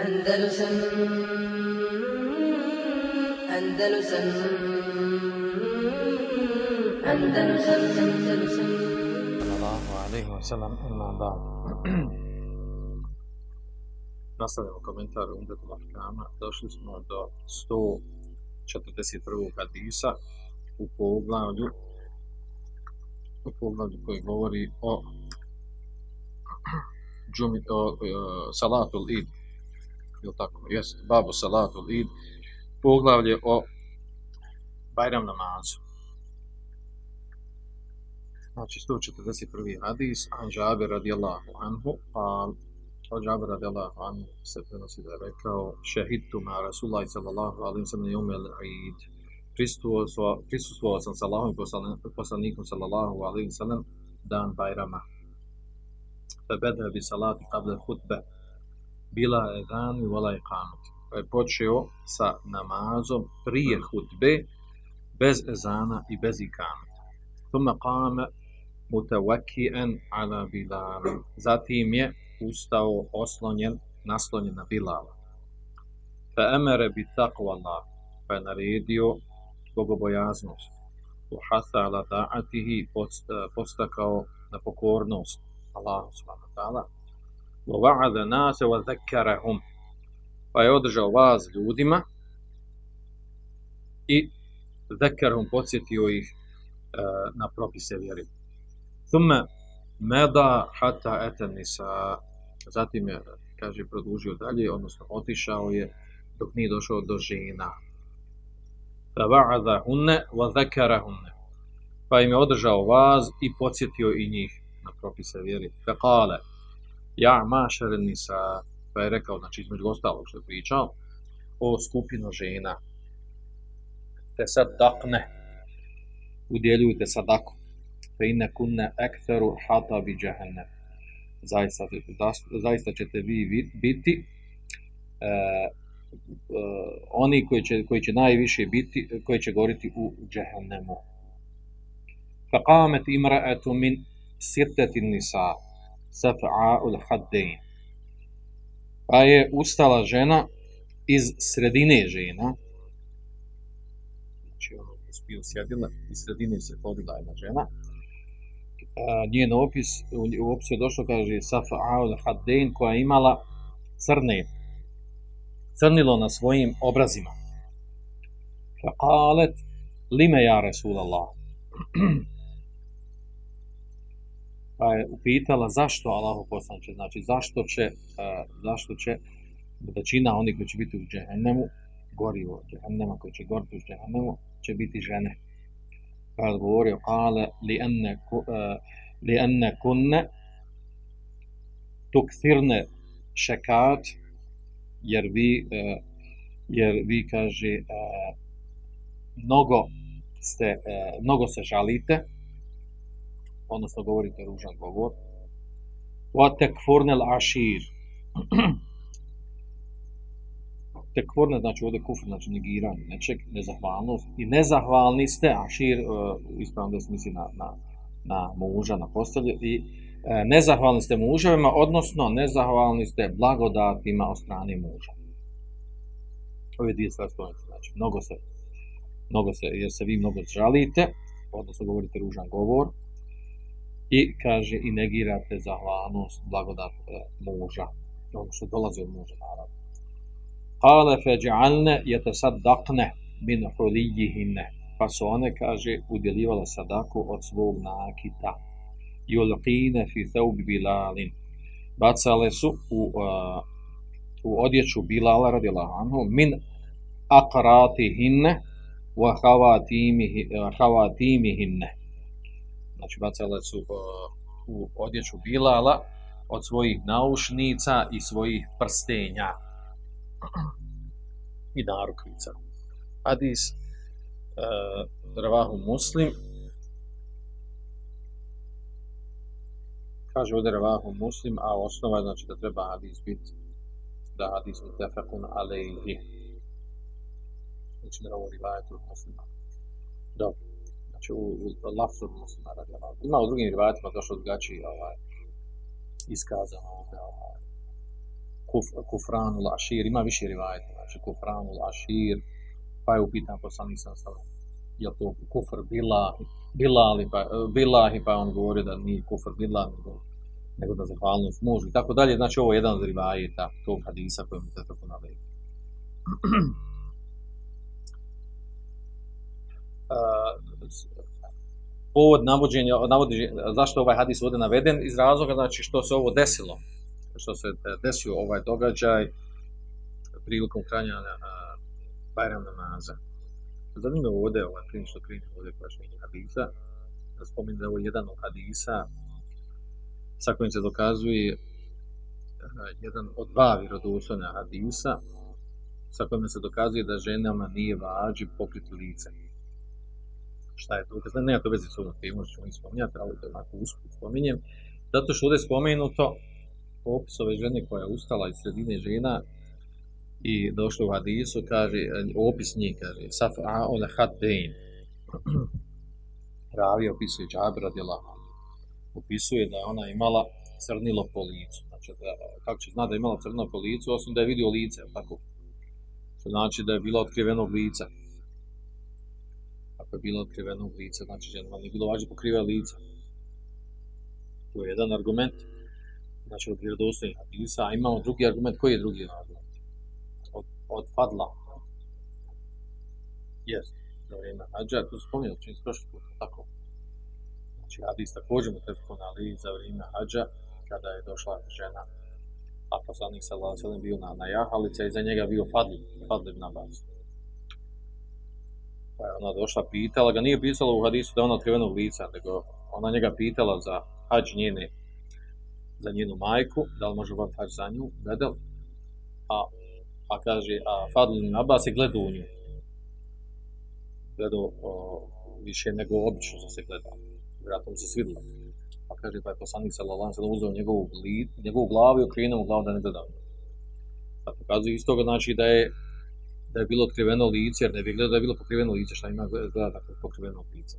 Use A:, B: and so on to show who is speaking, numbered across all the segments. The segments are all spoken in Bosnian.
A: Andalusam Andalusam Andalusam Andalusam sallallahu Nastavljamo komentar Umdetul Ahkama. Došli smo do 141. hadisa u poglavlju u poglavlju koji govori o džumi, o, e, salatul id jel tako, jest, babu salatu lid, poglavlje o Bajram namazu. Znači, 141. hadis, an Džabir radijallahu anhu, a od Džabir radijallahu anhu se prenosi da je rekao, šehidtu ma Rasulaj sallallahu alim sam ne umel id. prisustuo sam sa Allahom i poslanikom sallallahu alim sallam dan Bajrama. Febedhe bi salati kable hutbe, bila je dan i vala je Pa je počeo sa namazom prije hutbe, bez ezana i bez ikameta. tome kame mutawakijen ala bilala. Zatim je ustao oslonjen, naslonjen na Bilala. Fa emere bi takvala, pa je naredio bogobojaznost. Uhasa ala da'atihi postakao na pokornost. Allah subhanahu wa ta'ala وَوَعَدَ نَاسَ وَذَكَّرَهُمْ Pa je održao vas ljudima i ذَكَّرَهُمْ podsjetio ih e, na propise vjeri. ثُمَّ meda hata etanisa, Zatim je, kaže, produžio dalje, odnosno otišao je dok nije došao do žena. Faba'adha hunne wa zakara Pa im je održao vaz i podsjetio i njih na propise vjeri. Fekale, ja mašareni sa, pa je rekao, znači između ostalog što je pričao, o skupinu žena. Te sad dakne, udjeljujte sadaku. Fe inne kunne ekteru hata bi džehennem. Zaista, ćete vi biti e, e, oni koji će, najviše biti, koji će govoriti u džehennemu. imra etu min sirtetin nisa ul haddein. Pa je ustala žena iz sredine žena, znači ono je sjedila, iz sredine se podila jedna žena, njen opis, u opisu je došlo, kaže ul haddein, koja je imala crne, crnilo na svojim obrazima. Fa'alet, lime ja Rasulallah. pa je upitala zašto Allahu poslanče, znači zašto će, zašto će većina onih koji će biti u džehennemu, gorivo u koji će gori u džehennemu, će biti žene. Pa je odgovorio, li enne, li enne kunne tuksirne šekat, jer vi, jer vi kaže, mnogo, ste, mnogo se žalite, odnosno govorite ružan govor. Wa tekfurnel ašir. Tekfurne znači ovdje kufr, znači negiranje nečeg, nezahvalnost. I nezahvalni ste, ašir, uh, ispravno da na, na, na muža, na postelju, i e, nezahvalni ste muževima, odnosno nezahvalni ste blagodatima od strane muža. Ove dvije stvari znači mnogo se, mnogo se, jer se vi mnogo žalite, odnosno govorite ružan govor, i kaže i negirate zahvalnost, blagodat e, muža, ono što dolazi od muža naravno. Kale feđalne jete sad min hulijihine, pa su one, kaže, udjelivala sadaku od svog nakita. ulqine fi theub bilalin, bacale su u, e, u odjeću Bilala radila anhu min akratihinne wa havatiminne e, Znači bacale su u odjeću Bilala od svojih naušnica i svojih prstenja i narukvica. Hadis e, Ravahu Muslim kaže ovdje Ravahu Muslim, a osnova je znači da treba hadis biti da hadis mutefakun i... Znači da ovo rivajetu muslima. Dobro znači u, u lafzu odnosno na radi Ima u drugim rivajatima došlo drugačije ovaj, iskazano da ono, ovaj, kuf, kufranu lašir, ima više rivajata, znači kufranu lašir, pa je upitan poslanik sam sam je to kufr bila, bila, ali pa, bila pa on govori da nije kufr bila, nego, nego da zahvalnost mužu i tako dalje. Znači ovo je jedan od rivajeta tog hadisa kojim se tako navedi. povod navođenja, zašto ovaj hadis ovdje naveden, iz razloga znači što se ovo desilo, što se e, desio ovaj događaj prilikom hranja e, Bajram namaza. Zanimljivo ovdje, ovaj, prije što krenje ovdje pojašnjenje hadisa, spominje da je ovo jedan od hadisa sa kojim se dokazuje e, jedan od dva vjerodostojna hadisa sa kojim se dokazuje da ženama nije vađi pokriti lice šta je to ukazano, nema to veze s ovom što ću ih spominjati, ali to onako usput spominjem, zato što ovdje spomenuto opis ove žene koja je ustala iz sredine žena i došla u hadisu, kaže, opis njih, kaže, saf a ona dejn, Ravi opisuje džabra opisuje da je ona imala crnilo po licu. Znači, kako će zna da je imala crno po licu, osim da je vidio lice, tako? Što znači da je bila otkrivenog lica koje je bilo u lica, znači ženama nije bilo vađe pokriva lica. To je jedan argument, znači od vjerodostojnih hadisa, a imamo drugi argument, koji je drugi argument? Od, od Fadla. Jest, za vrijeme hađa, to se spominje, čini se prošli put, tako. Znači hadis također mu na li za vrijeme hađa, kada je došla žena a poslanik sallallahu alejhi bio na, na i za njega bio Fadl, Fadl ibn Abbas. Pa je ona došla, pitala ga, nije pisala u hadisu da je ona otkrivenog lica, nego ona njega pitala za hađ njene, za njenu majku, da li može obaviti hađ za nju, bedel, a, a kaže, a Fadlin Abbas je gledao u nju. više nego obično se gleda. Vjerojatno mu se svidla. Pa kaže, pa je poslanik Lalan se uzeo njegovu, njegovu glavu i okrenuo glavu da ne gleda. Pa pokazuje iz toga znači da je da je bilo otkriveno lice, jer ne bi gledao da je bilo pokriveno lice, što ima gleda pokriveno lice.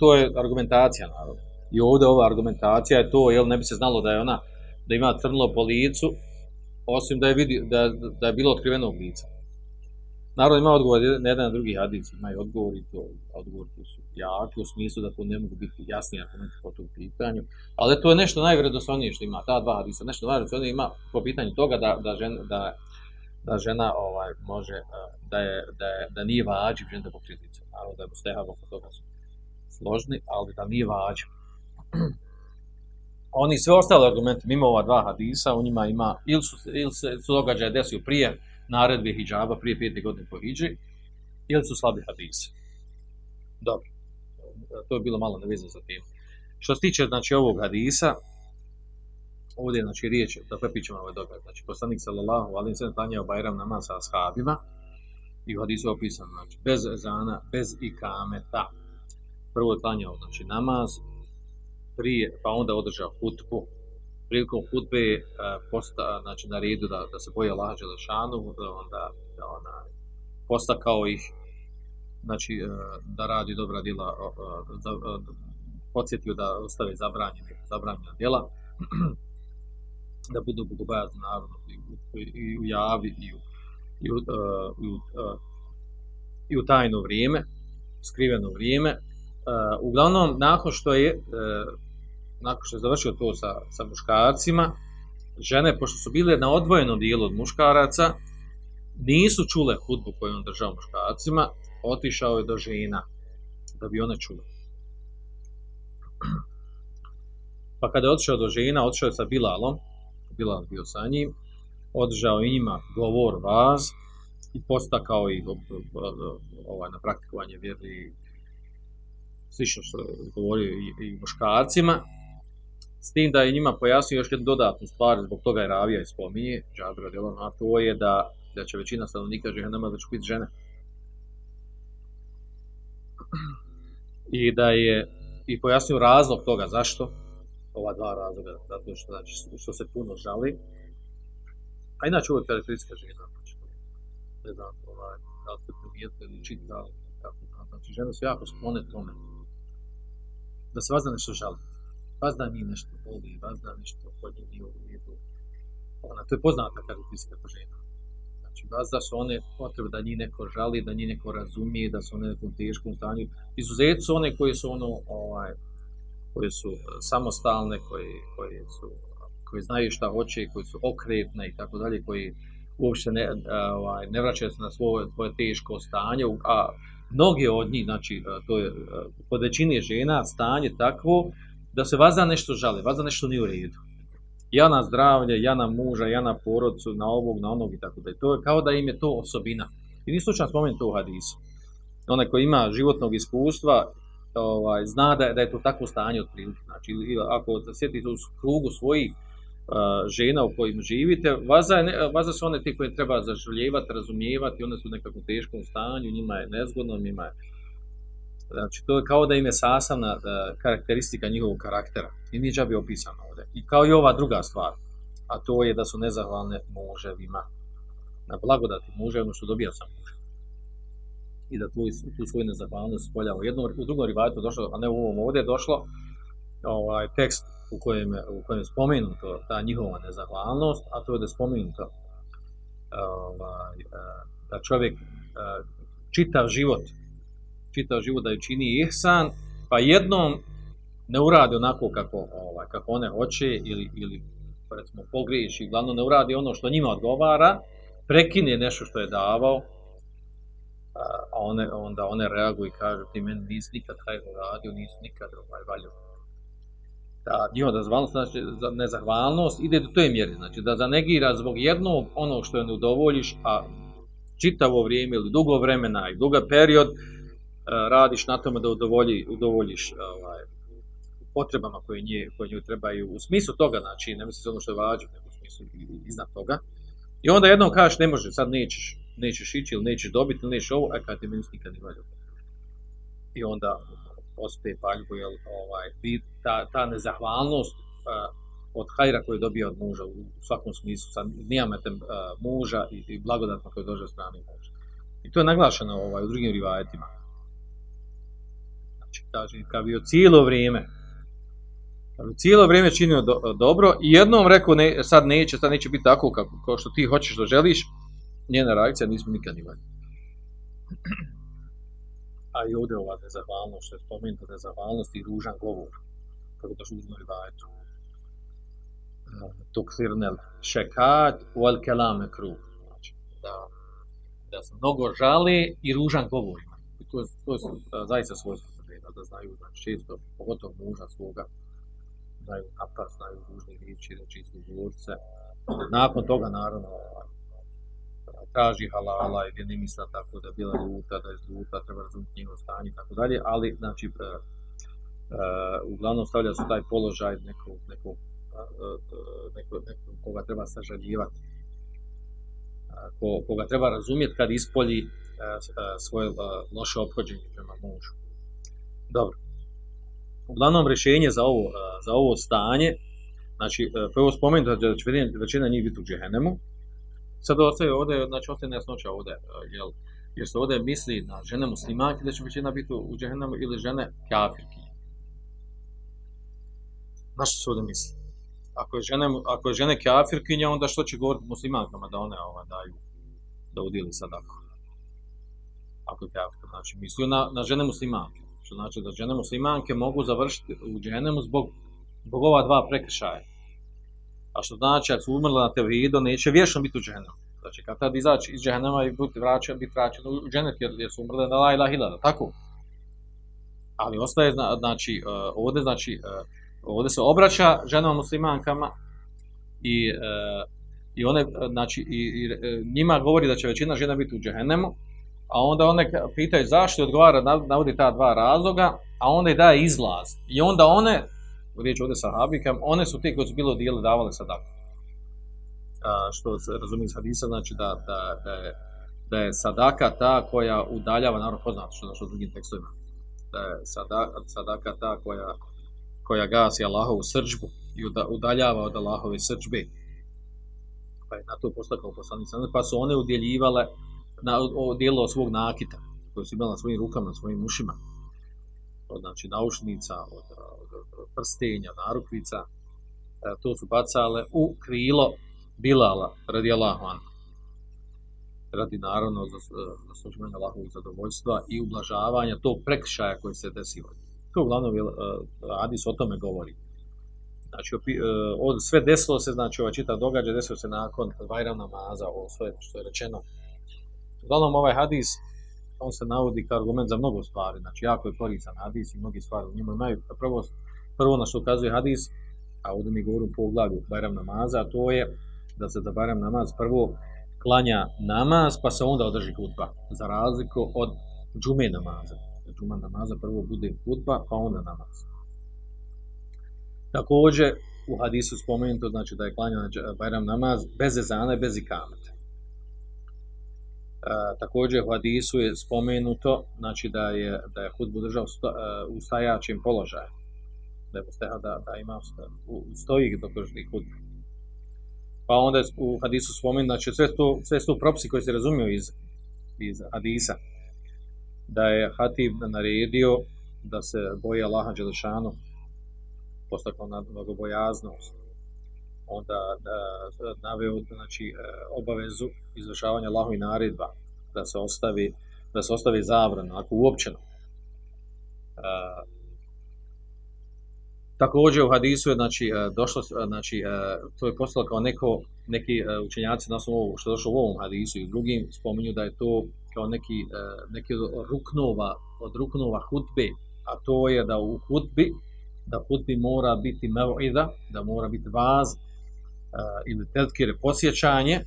A: To, je argumentacija, naravno. I ovdje ova argumentacija je to, jel ne bi se znalo da je ona, da ima crnilo po licu, osim da je, vidi, da, je bilo otkriveno lica. Naravno ima odgovor na jedan drugi hadis, ima i odgovor i to, odgovor koji su jaki u smislu da to ne mogu biti jasni argumenti po tom pitanju, ali to je nešto najvredosovnije što ima, ta dva hadisa, nešto najvredosovnije ima po pitanju toga da, da, da da žena ovaj, može, da, je, da, je, da nije vađiv žena kritici da je stehavo oko toga složni, ali da nije vađiv. Oni sve ostale argumente, mimo ova dva hadisa, u njima ima, ili su, se događaje desio prije naredbe Hidžaba, prije pete godine po hidži ili su slabi hadisi. Dobro, to je bilo malo nevezano za tim. Što se tiče znači, ovog hadisa, Ovdje je znači, riječ, da prepićemo ovaj događaj. Znači, poslanik sallallahu alim sallam klanjao Bajram namaz sa ashabima i u hadisu opisan, znači, bez ezana, bez ikameta. Prvo je klanjao, znači, namaz, prije, pa onda održao hutbu. Prilikom hutbe e, posta, znači, na redu da, da se boje Allaha Đelešanu, onda da ona, postakao ih, znači, e, da radi dobra djela, da, podsjetio da ostave zabranjene, zabranjena djela. da budu bogobojazan naravno i, i, u javi i u, i u, e, i e, tajno vrijeme, skriveno vrijeme. E, uglavnom, nakon što je nakon što je završio to sa, sa muškarcima, žene, pošto su bile na odvojenom dijelu od muškaraca, nisu čule hudbu koju on držao muškarcima, otišao je do žena, da bi one čule. Pa kada je otišao do žena, otišao je sa Bilalom, Bilal bio sa njim, održao njima govor vaz i postakao ih ovaj, na praktikovanje vjeri slično što govorio i, i muškarcima, s tim da je njima pojasnio još jednu dodatnu stvar, zbog toga je Ravija i spominje, a to je da, će većina stanovnika ženama da će biti žene. I da je, i pojasnio razlog toga, zašto? ova dva razloga, zato što, znači, što se puno žali. A inače ovo je karakteristika žena, znači, ne znam, ovaj, da li ste primijetili ili čitali, tako znači žene su jako sklone tome. Da se vazda nešto žali, vazda njih nešto boli, vazda nešto kod njih nije u redu. Ona, to je poznata karakteristika žena. Znači, vazda su one potrebe da njih neko žali, da njih neko razumije, da su one u nekom teškom stanju. Izuzet su one koje su ono, ovaj, koje su e, samostalne, koji, su, koji znaju šta hoće i koji su okretne i tako dalje, koji uopće ne, e, ovaj, ne vraćaju se na svoje, svoje teško stanje, a mnoge od njih, znači, e, to je, kod većine žena stanje takvo da se vas za nešto žale, vas za nešto nije u redu. Ja na zdravlje, ja na muža, ja na porodcu, na ovog, na onog i tako dalje. To je kao da im je to osobina. I nisu slučajno spomenuti to u hadisu. Onaj koji ima životnog iskustva ovaj, zna da, da je to takvo stanje otprilike. Znači, ako se sjetite u krugu svojih e, žena u kojim živite, vaza, su one ti koje treba zaželjevati, razumijevati, one su u nekakvom teškom stanju, njima je nezgodno, njima je... Znači, to je kao da im je sasavna e, karakteristika njihovog karaktera i nije bi opisano ovdje. I kao i ova druga stvar, a to je da su nezahvalne moževima. Na blagodati muže, ono što dobija sam muže i da tvoj, tu svoju nezahvalnost spoljava. U, jednom, u drugom došlo, a ne u ovom ovdje je došlo, ovaj, tekst u kojem, u kojem je spomenuto ta njihova nezahvalnost, a to je da je spomenuto ovaj, e, da čovjek e, čitav život, čitav život da ju čini ihsan, pa jednom ne uradi onako kako, ovaj, kako one hoće ili, ili recimo pogriješi, glavno ne uradi ono što njima odgovara, prekine nešto što je davao, a one, onda one reaguju i kažu ti meni nisi nikad taj radio, nisi nikad ovaj, valio. njihova nezahvalnost, znači nezahvalnost ide do toj mjeri, znači da zanegira zbog jednog onog što je ne udovoljiš, a čitavo vrijeme ili dugo vremena i duga period e, radiš na tome da udovolji, udovoljiš ovaj, potrebama koje nje, koje nju trebaju, u smislu toga, znači ne mislim se ono što je nego u smislu iznad toga. I onda jednom kažeš ne može, sad nećeš, nećeš ići ili nećeš dobiti ili nećeš ovo, a kad ti minus nikad nije I onda ostaje paljbu, jel, ovaj, ta, ta nezahvalnost eh, od hajra koji je dobio od muža u svakom smislu, sa nijametem uh, eh, muža i, i blagodatno koju dođe od strane muža. I to je naglašeno ovaj, u drugim rivajetima. Znači, kaže, kad bi cijelo vrijeme cijelo vrijeme činio dobro i jednom rekao ne, sad neće, sad neće biti tako kako, kao što ti hoćeš da želiš, njena reakcija nismo nikad imali. A i ovdje ova nezahvalnost, što je spomenuta nezahvalnost i ružan govor, kako da uzmano to... vajetu. Tukfirnel šekat u al kelame kruh. Znači, da, da se mnogo žali i ružan govor ima. I to, je, to zaista svojstvo da znaju znači, često, pogotovo muža svoga, znaju napad, znaju ružne riječi, reći izgovorce. Nakon toga, naravno, traži halala ili ne misla tako da bila luta, da je zluta, treba razumjeti njegov stanje i tako dalje, ali znači e, e, uglavnom stavlja se taj položaj nekog, e, koga treba sažaljivati, ko, koga treba razumjeti kad ispolji svoje loše obhođenje prema mužu. Dobro. Uglavnom rješenje za ovo, za ovo stanje, znači prvo spomenuti da će većina njih biti u džehenemu, Sad ostaje ovdje, znači ostaje nejasnoća ovdje, e, jel, jer se ovdje misli na žene muslimanke da će većina biti u džehennemu ili žene kafirki. Na što se ovdje misli? Ako je, žene, ako je žene kafirkinja, onda što će govoriti muslimankama da one ova, daju, da udjeli sad Ako je kafirka, znači misli na, na žene muslimanke. Što znači da žene muslimanke mogu završiti u džehennemu zbog, zbog ova dva prekršaja a što znači, ako su umrla na tevhidu, neće vječno biti u džehennemu. Znači, kad tad izaći iz džehennema i biti vraćen, biti vraćen u džennet, jer su umrle na tako? Ali ostaje, znači, e, ovdje, znači, e, ovdje se obraća ženama muslimankama i, e, i one, znači, i, i, njima govori da će većina žena biti u džehennemu, a onda one pitaju zašto i odgovara, navodi ta dva razloga, a onda i daje izlaz. I onda one riječ ovdje sahabikam, one su te koje su bilo dijeli davale sadaku. što se razumije iz hadisa, znači da, da, da, je, da je sadaka ta koja udaljava, naravno poznato što, što drugim tekstovima, da je sadaka, sadaka ta koja, koja gasi Allahovu srđbu i udaljava od Allahove srđbe. Pa je na to postakao poslanica. Pa su one udjeljivale na, dijelo svog nakita koji su imali na svojim rukama, na svojim ušima od znači, naušnica, od, prstenja, narukvica, e, to su bacale u krilo Bilala, radi Allahu Radi naravno za Allahovog zadovoljstva i ublažavanja tog prekšaja koji se desilo. To uglavnom je, e, Adis o tome govori. Znači, e, od, sve desilo se, znači, ova čita događaj desilo se nakon vajra namaza, ovo sve što je rečeno. Uglavnom, ovaj hadis on se navodi kao argument za mnogo stvari, znači jako je koristan hadis i mnogi stvari u njemu imaju. Prvo, prvo na što ukazuje hadis, a ovdje mi govorim po glavi Bajram namaza, a to je da se da Bajram namaz prvo klanja namaz, pa se onda održi hutba, za razliku od džume namaza. Džuma namaza prvo bude hutba, pa onda namaz. Također, u hadisu spomenuto znači da je klanjan Bajram namaz bez ezana i bez također u hadisu je spomenuto znači da je, da je hudbu držao e, u stajačem položaju. Da je da, da ima e, stoji dok drži Pa onda je u hadisu spomenuto, znači sve to, sve su propisi koji se razumiju iz, iz hadisa. Da je Hatib naredio da se boji Allaha postako postakao na mnogobojaznost onda e, naveo znači, e, obavezu izvršavanja i naredba, da se ostavi, da se ostavi zabrana, ako uopćeno. E, također u hadisu je znači, došlo, znači, to je postalo kao neko, neki učenjaci na osnovu što je došlo u ovom hadisu i drugim spominju da je to kao neki, neki od ruknova, od ruknova hutbe, a to je da u hutbi, da hutbi mora biti mevoida, da mora biti vaz, ili tezkir posjećanje,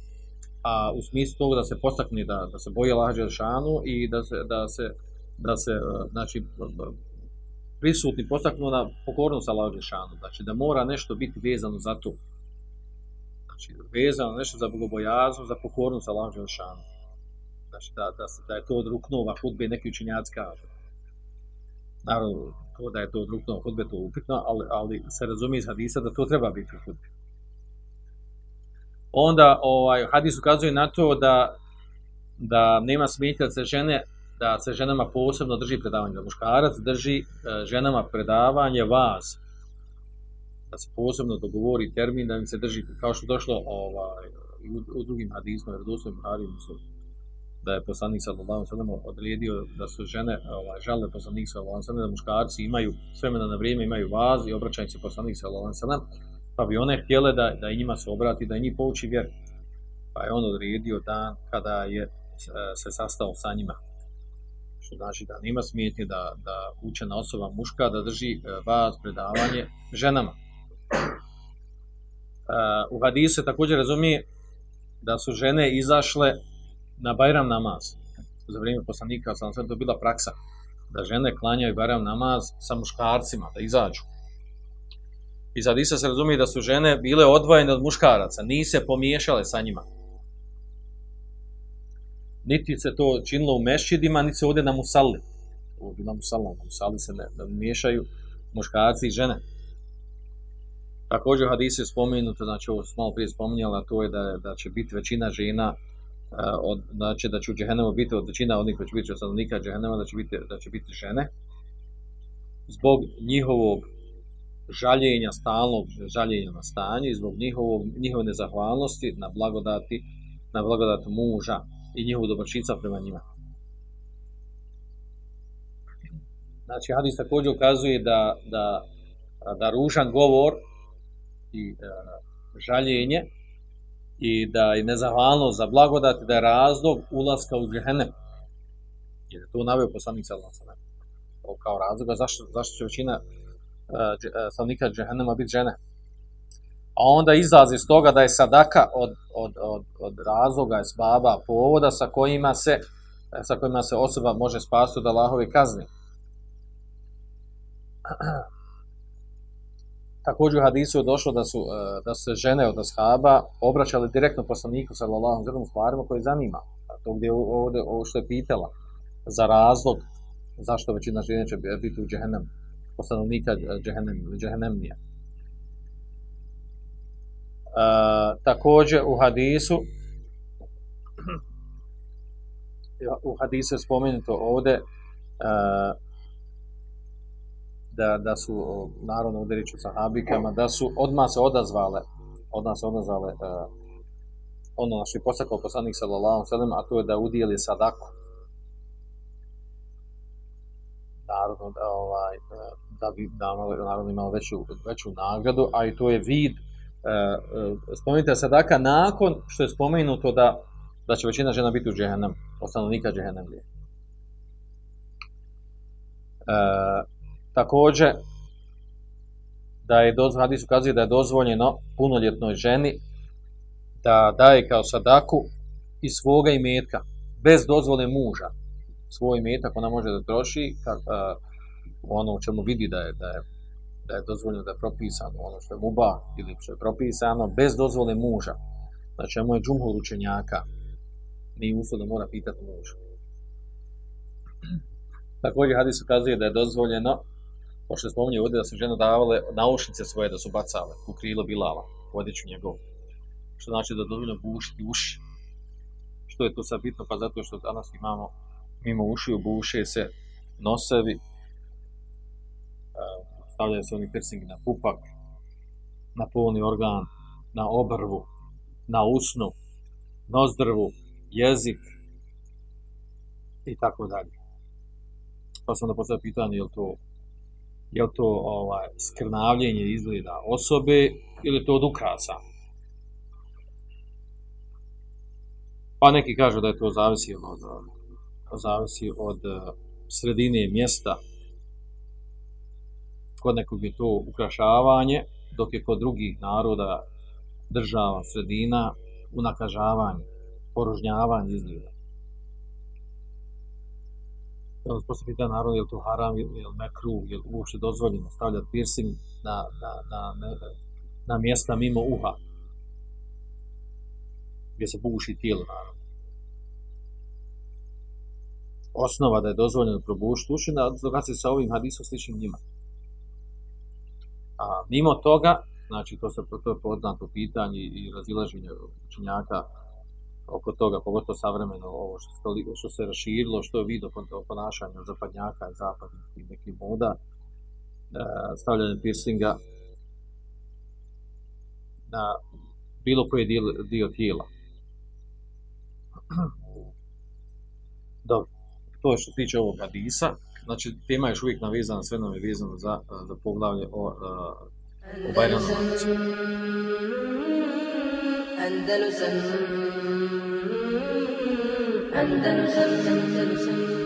A: a u smislu toga da se postakne da, da se boje lađe šanu i da se, da se, da se e, znači, prisutni postaknu na sa lađe šanu, znači da mora nešto biti vezano za to. Znači vezano nešto za bogobojaznu, za pokornost lađe šanu. Znači da, da, da je to od ruknova hudbe neki učinjac kažu. Naravno, to da je to od ruknova hudbe to upitno, ali, ali se razumije iz hadisa da to treba biti u onda ovaj, hadis ukazuje na to da, da nema smetja da se žene da se ženama posebno drži predavanje, da muškarac drži e, ženama predavanje vas, da se posebno dogovori termin, da im se drži, kao što došlo ovaj, u, drugim hadisima, jer dosta da je poslanik sallallahu sallam odredio da su žene ovaj, žalile poslanik sallallahu sallam, da muškarci imaju s na vrijeme imaju vaz i obraćaju se poslanik sallallahu sallam, pa bi one htjele da, da njima se obrati, da i njih pouči vjeru. Pa je on odredio dan kada je eh, se sastao sa njima. Što znači da nema smijetnje da, da učena osoba muška da drži eh, vas predavanje ženama. Eh, u hadisu se također razumije da su žene izašle na Bajram namaz. Za vrijeme poslanika sam sve to bila praksa da žene klanjaju Bajram namaz sa muškarcima, da izađu za Hadisa se razumije da su žene bile odvojene od muškaraca, nisu se pomiješale sa njima. Niti se to činilo u mešćidima, niti se ovdje na musalli. ovdje na bila se ne, ne muškarci i žene. Također u se je spomenuto, znači ovo smo malo prije a to je da, da će biti većina žena e, od, znači da će u Džehennemu biti od većina onih koji će biti od stanovnika Džehennema, da će biti, da će biti žene zbog njihovog žaljenja, stalnog žaljenja na stanje i zbog njihove nezahvalnosti na blagodati, na blagodat muža i njihovog dobročica prema njima. Znači, Hadis također ukazuje da, da, da ružan govor i e, žaljenje i da je nezahvalnost za blagodati, da je razlog ulaska u džehennem. Jer je to navio poslanik sallallahu kao razloga zašto, zašto će većina E, e, stanovnika džehennema biti žene. A onda izlazi iz toga da je sadaka od, od, od, od povoda sa kojima se e, sa kojima se osoba može spasiti od Allahove kazni. Također u hadisu je došlo da su, da se žene od ashaba obraćale direktno poslaniku sa u zrnom stvarima koje zanima. To gdje ovdje ovo što je pitala za razlog zašto većina žene će biti u džehennemu stanovnika e, Džehennemija. Uh, također u hadisu u hadisu je spomenuto ovdje uh, da, da su, naravno ovdje sa sahabikama, da su odmah se odazvale, odmah se odazvale uh, ono što je postakao poslanik sallallahu sallam, a to je da udijeli sadaku. Naravno, da, ovaj, da bi naravno imao veću, veću nagradu, a i to je vid e, e, spomenuta sadaka nakon što je spomenuto da, da će većina žena biti u džehennem, od stanovnika gdje. Uh, e, također, da je dozvoljeno, hadis da je dozvoljeno punoljetnoj ženi da daje kao sadaku i svoga imetka, bez dozvole muža. Svoj imetak ona može da troši, kak, ono u čemu vidi da je, da je, da je dozvoljeno, da je propisano, ono što je muba ili što je propisano, bez dozvole muža, na čemu je džumhur učenjaka, nije uslov da mora pitati muža. Također hadis ukazuje da je dozvoljeno, pošto spominje ovdje da su žene davale naušnice svoje da su bacale u krilo Bilala, u njegov Što znači da je dozvoljeno bušiti uši. Što je to sad bitno? Pa zato što danas imamo mimo ušiju obuše se nosevi, stavljaju se oni piercing na pupak, na polni organ, na obrvu, na usnu, nozdrvu, jezik i tako dalje. Pa sam da postavio pitanje je li to, je to ovaj, skrnavljenje izgleda osobe ili to od ukrasa. Pa neki kažu da je to zavisi od, zavisi od eh, sredine mjesta Kod nekog je to ukrašavanje, dok je kod drugih naroda, država, sredina, unakažavanje, poružnjavanje izgleda. Kada se pita narod je li to haram, je li mekru, je li uopšte dozvoljeno stavljati piercing na, na, na, na mjesta mimo uha, gdje se buši tijelo naravno. Osnova da je dozvoljeno probušiti uši, da se sa ovim hadisom sličnim njima. A mimo toga, znači to se to je poznato pitanje i razilaženje učinjaka oko toga, pogotovo savremeno ovo što, što se raširilo, što je vidio ponašanja zapadnjaka i zapadnih nekih moda, e, stavljanje piercinga na bilo koji dio, dio tijela. Dobro, to je što se tiče ovog hadisa. Znači, tema je još uvijek navezana, sve nam je vezano za, e, za poglavlje o, e, o Bajranu Andalusen Andalusen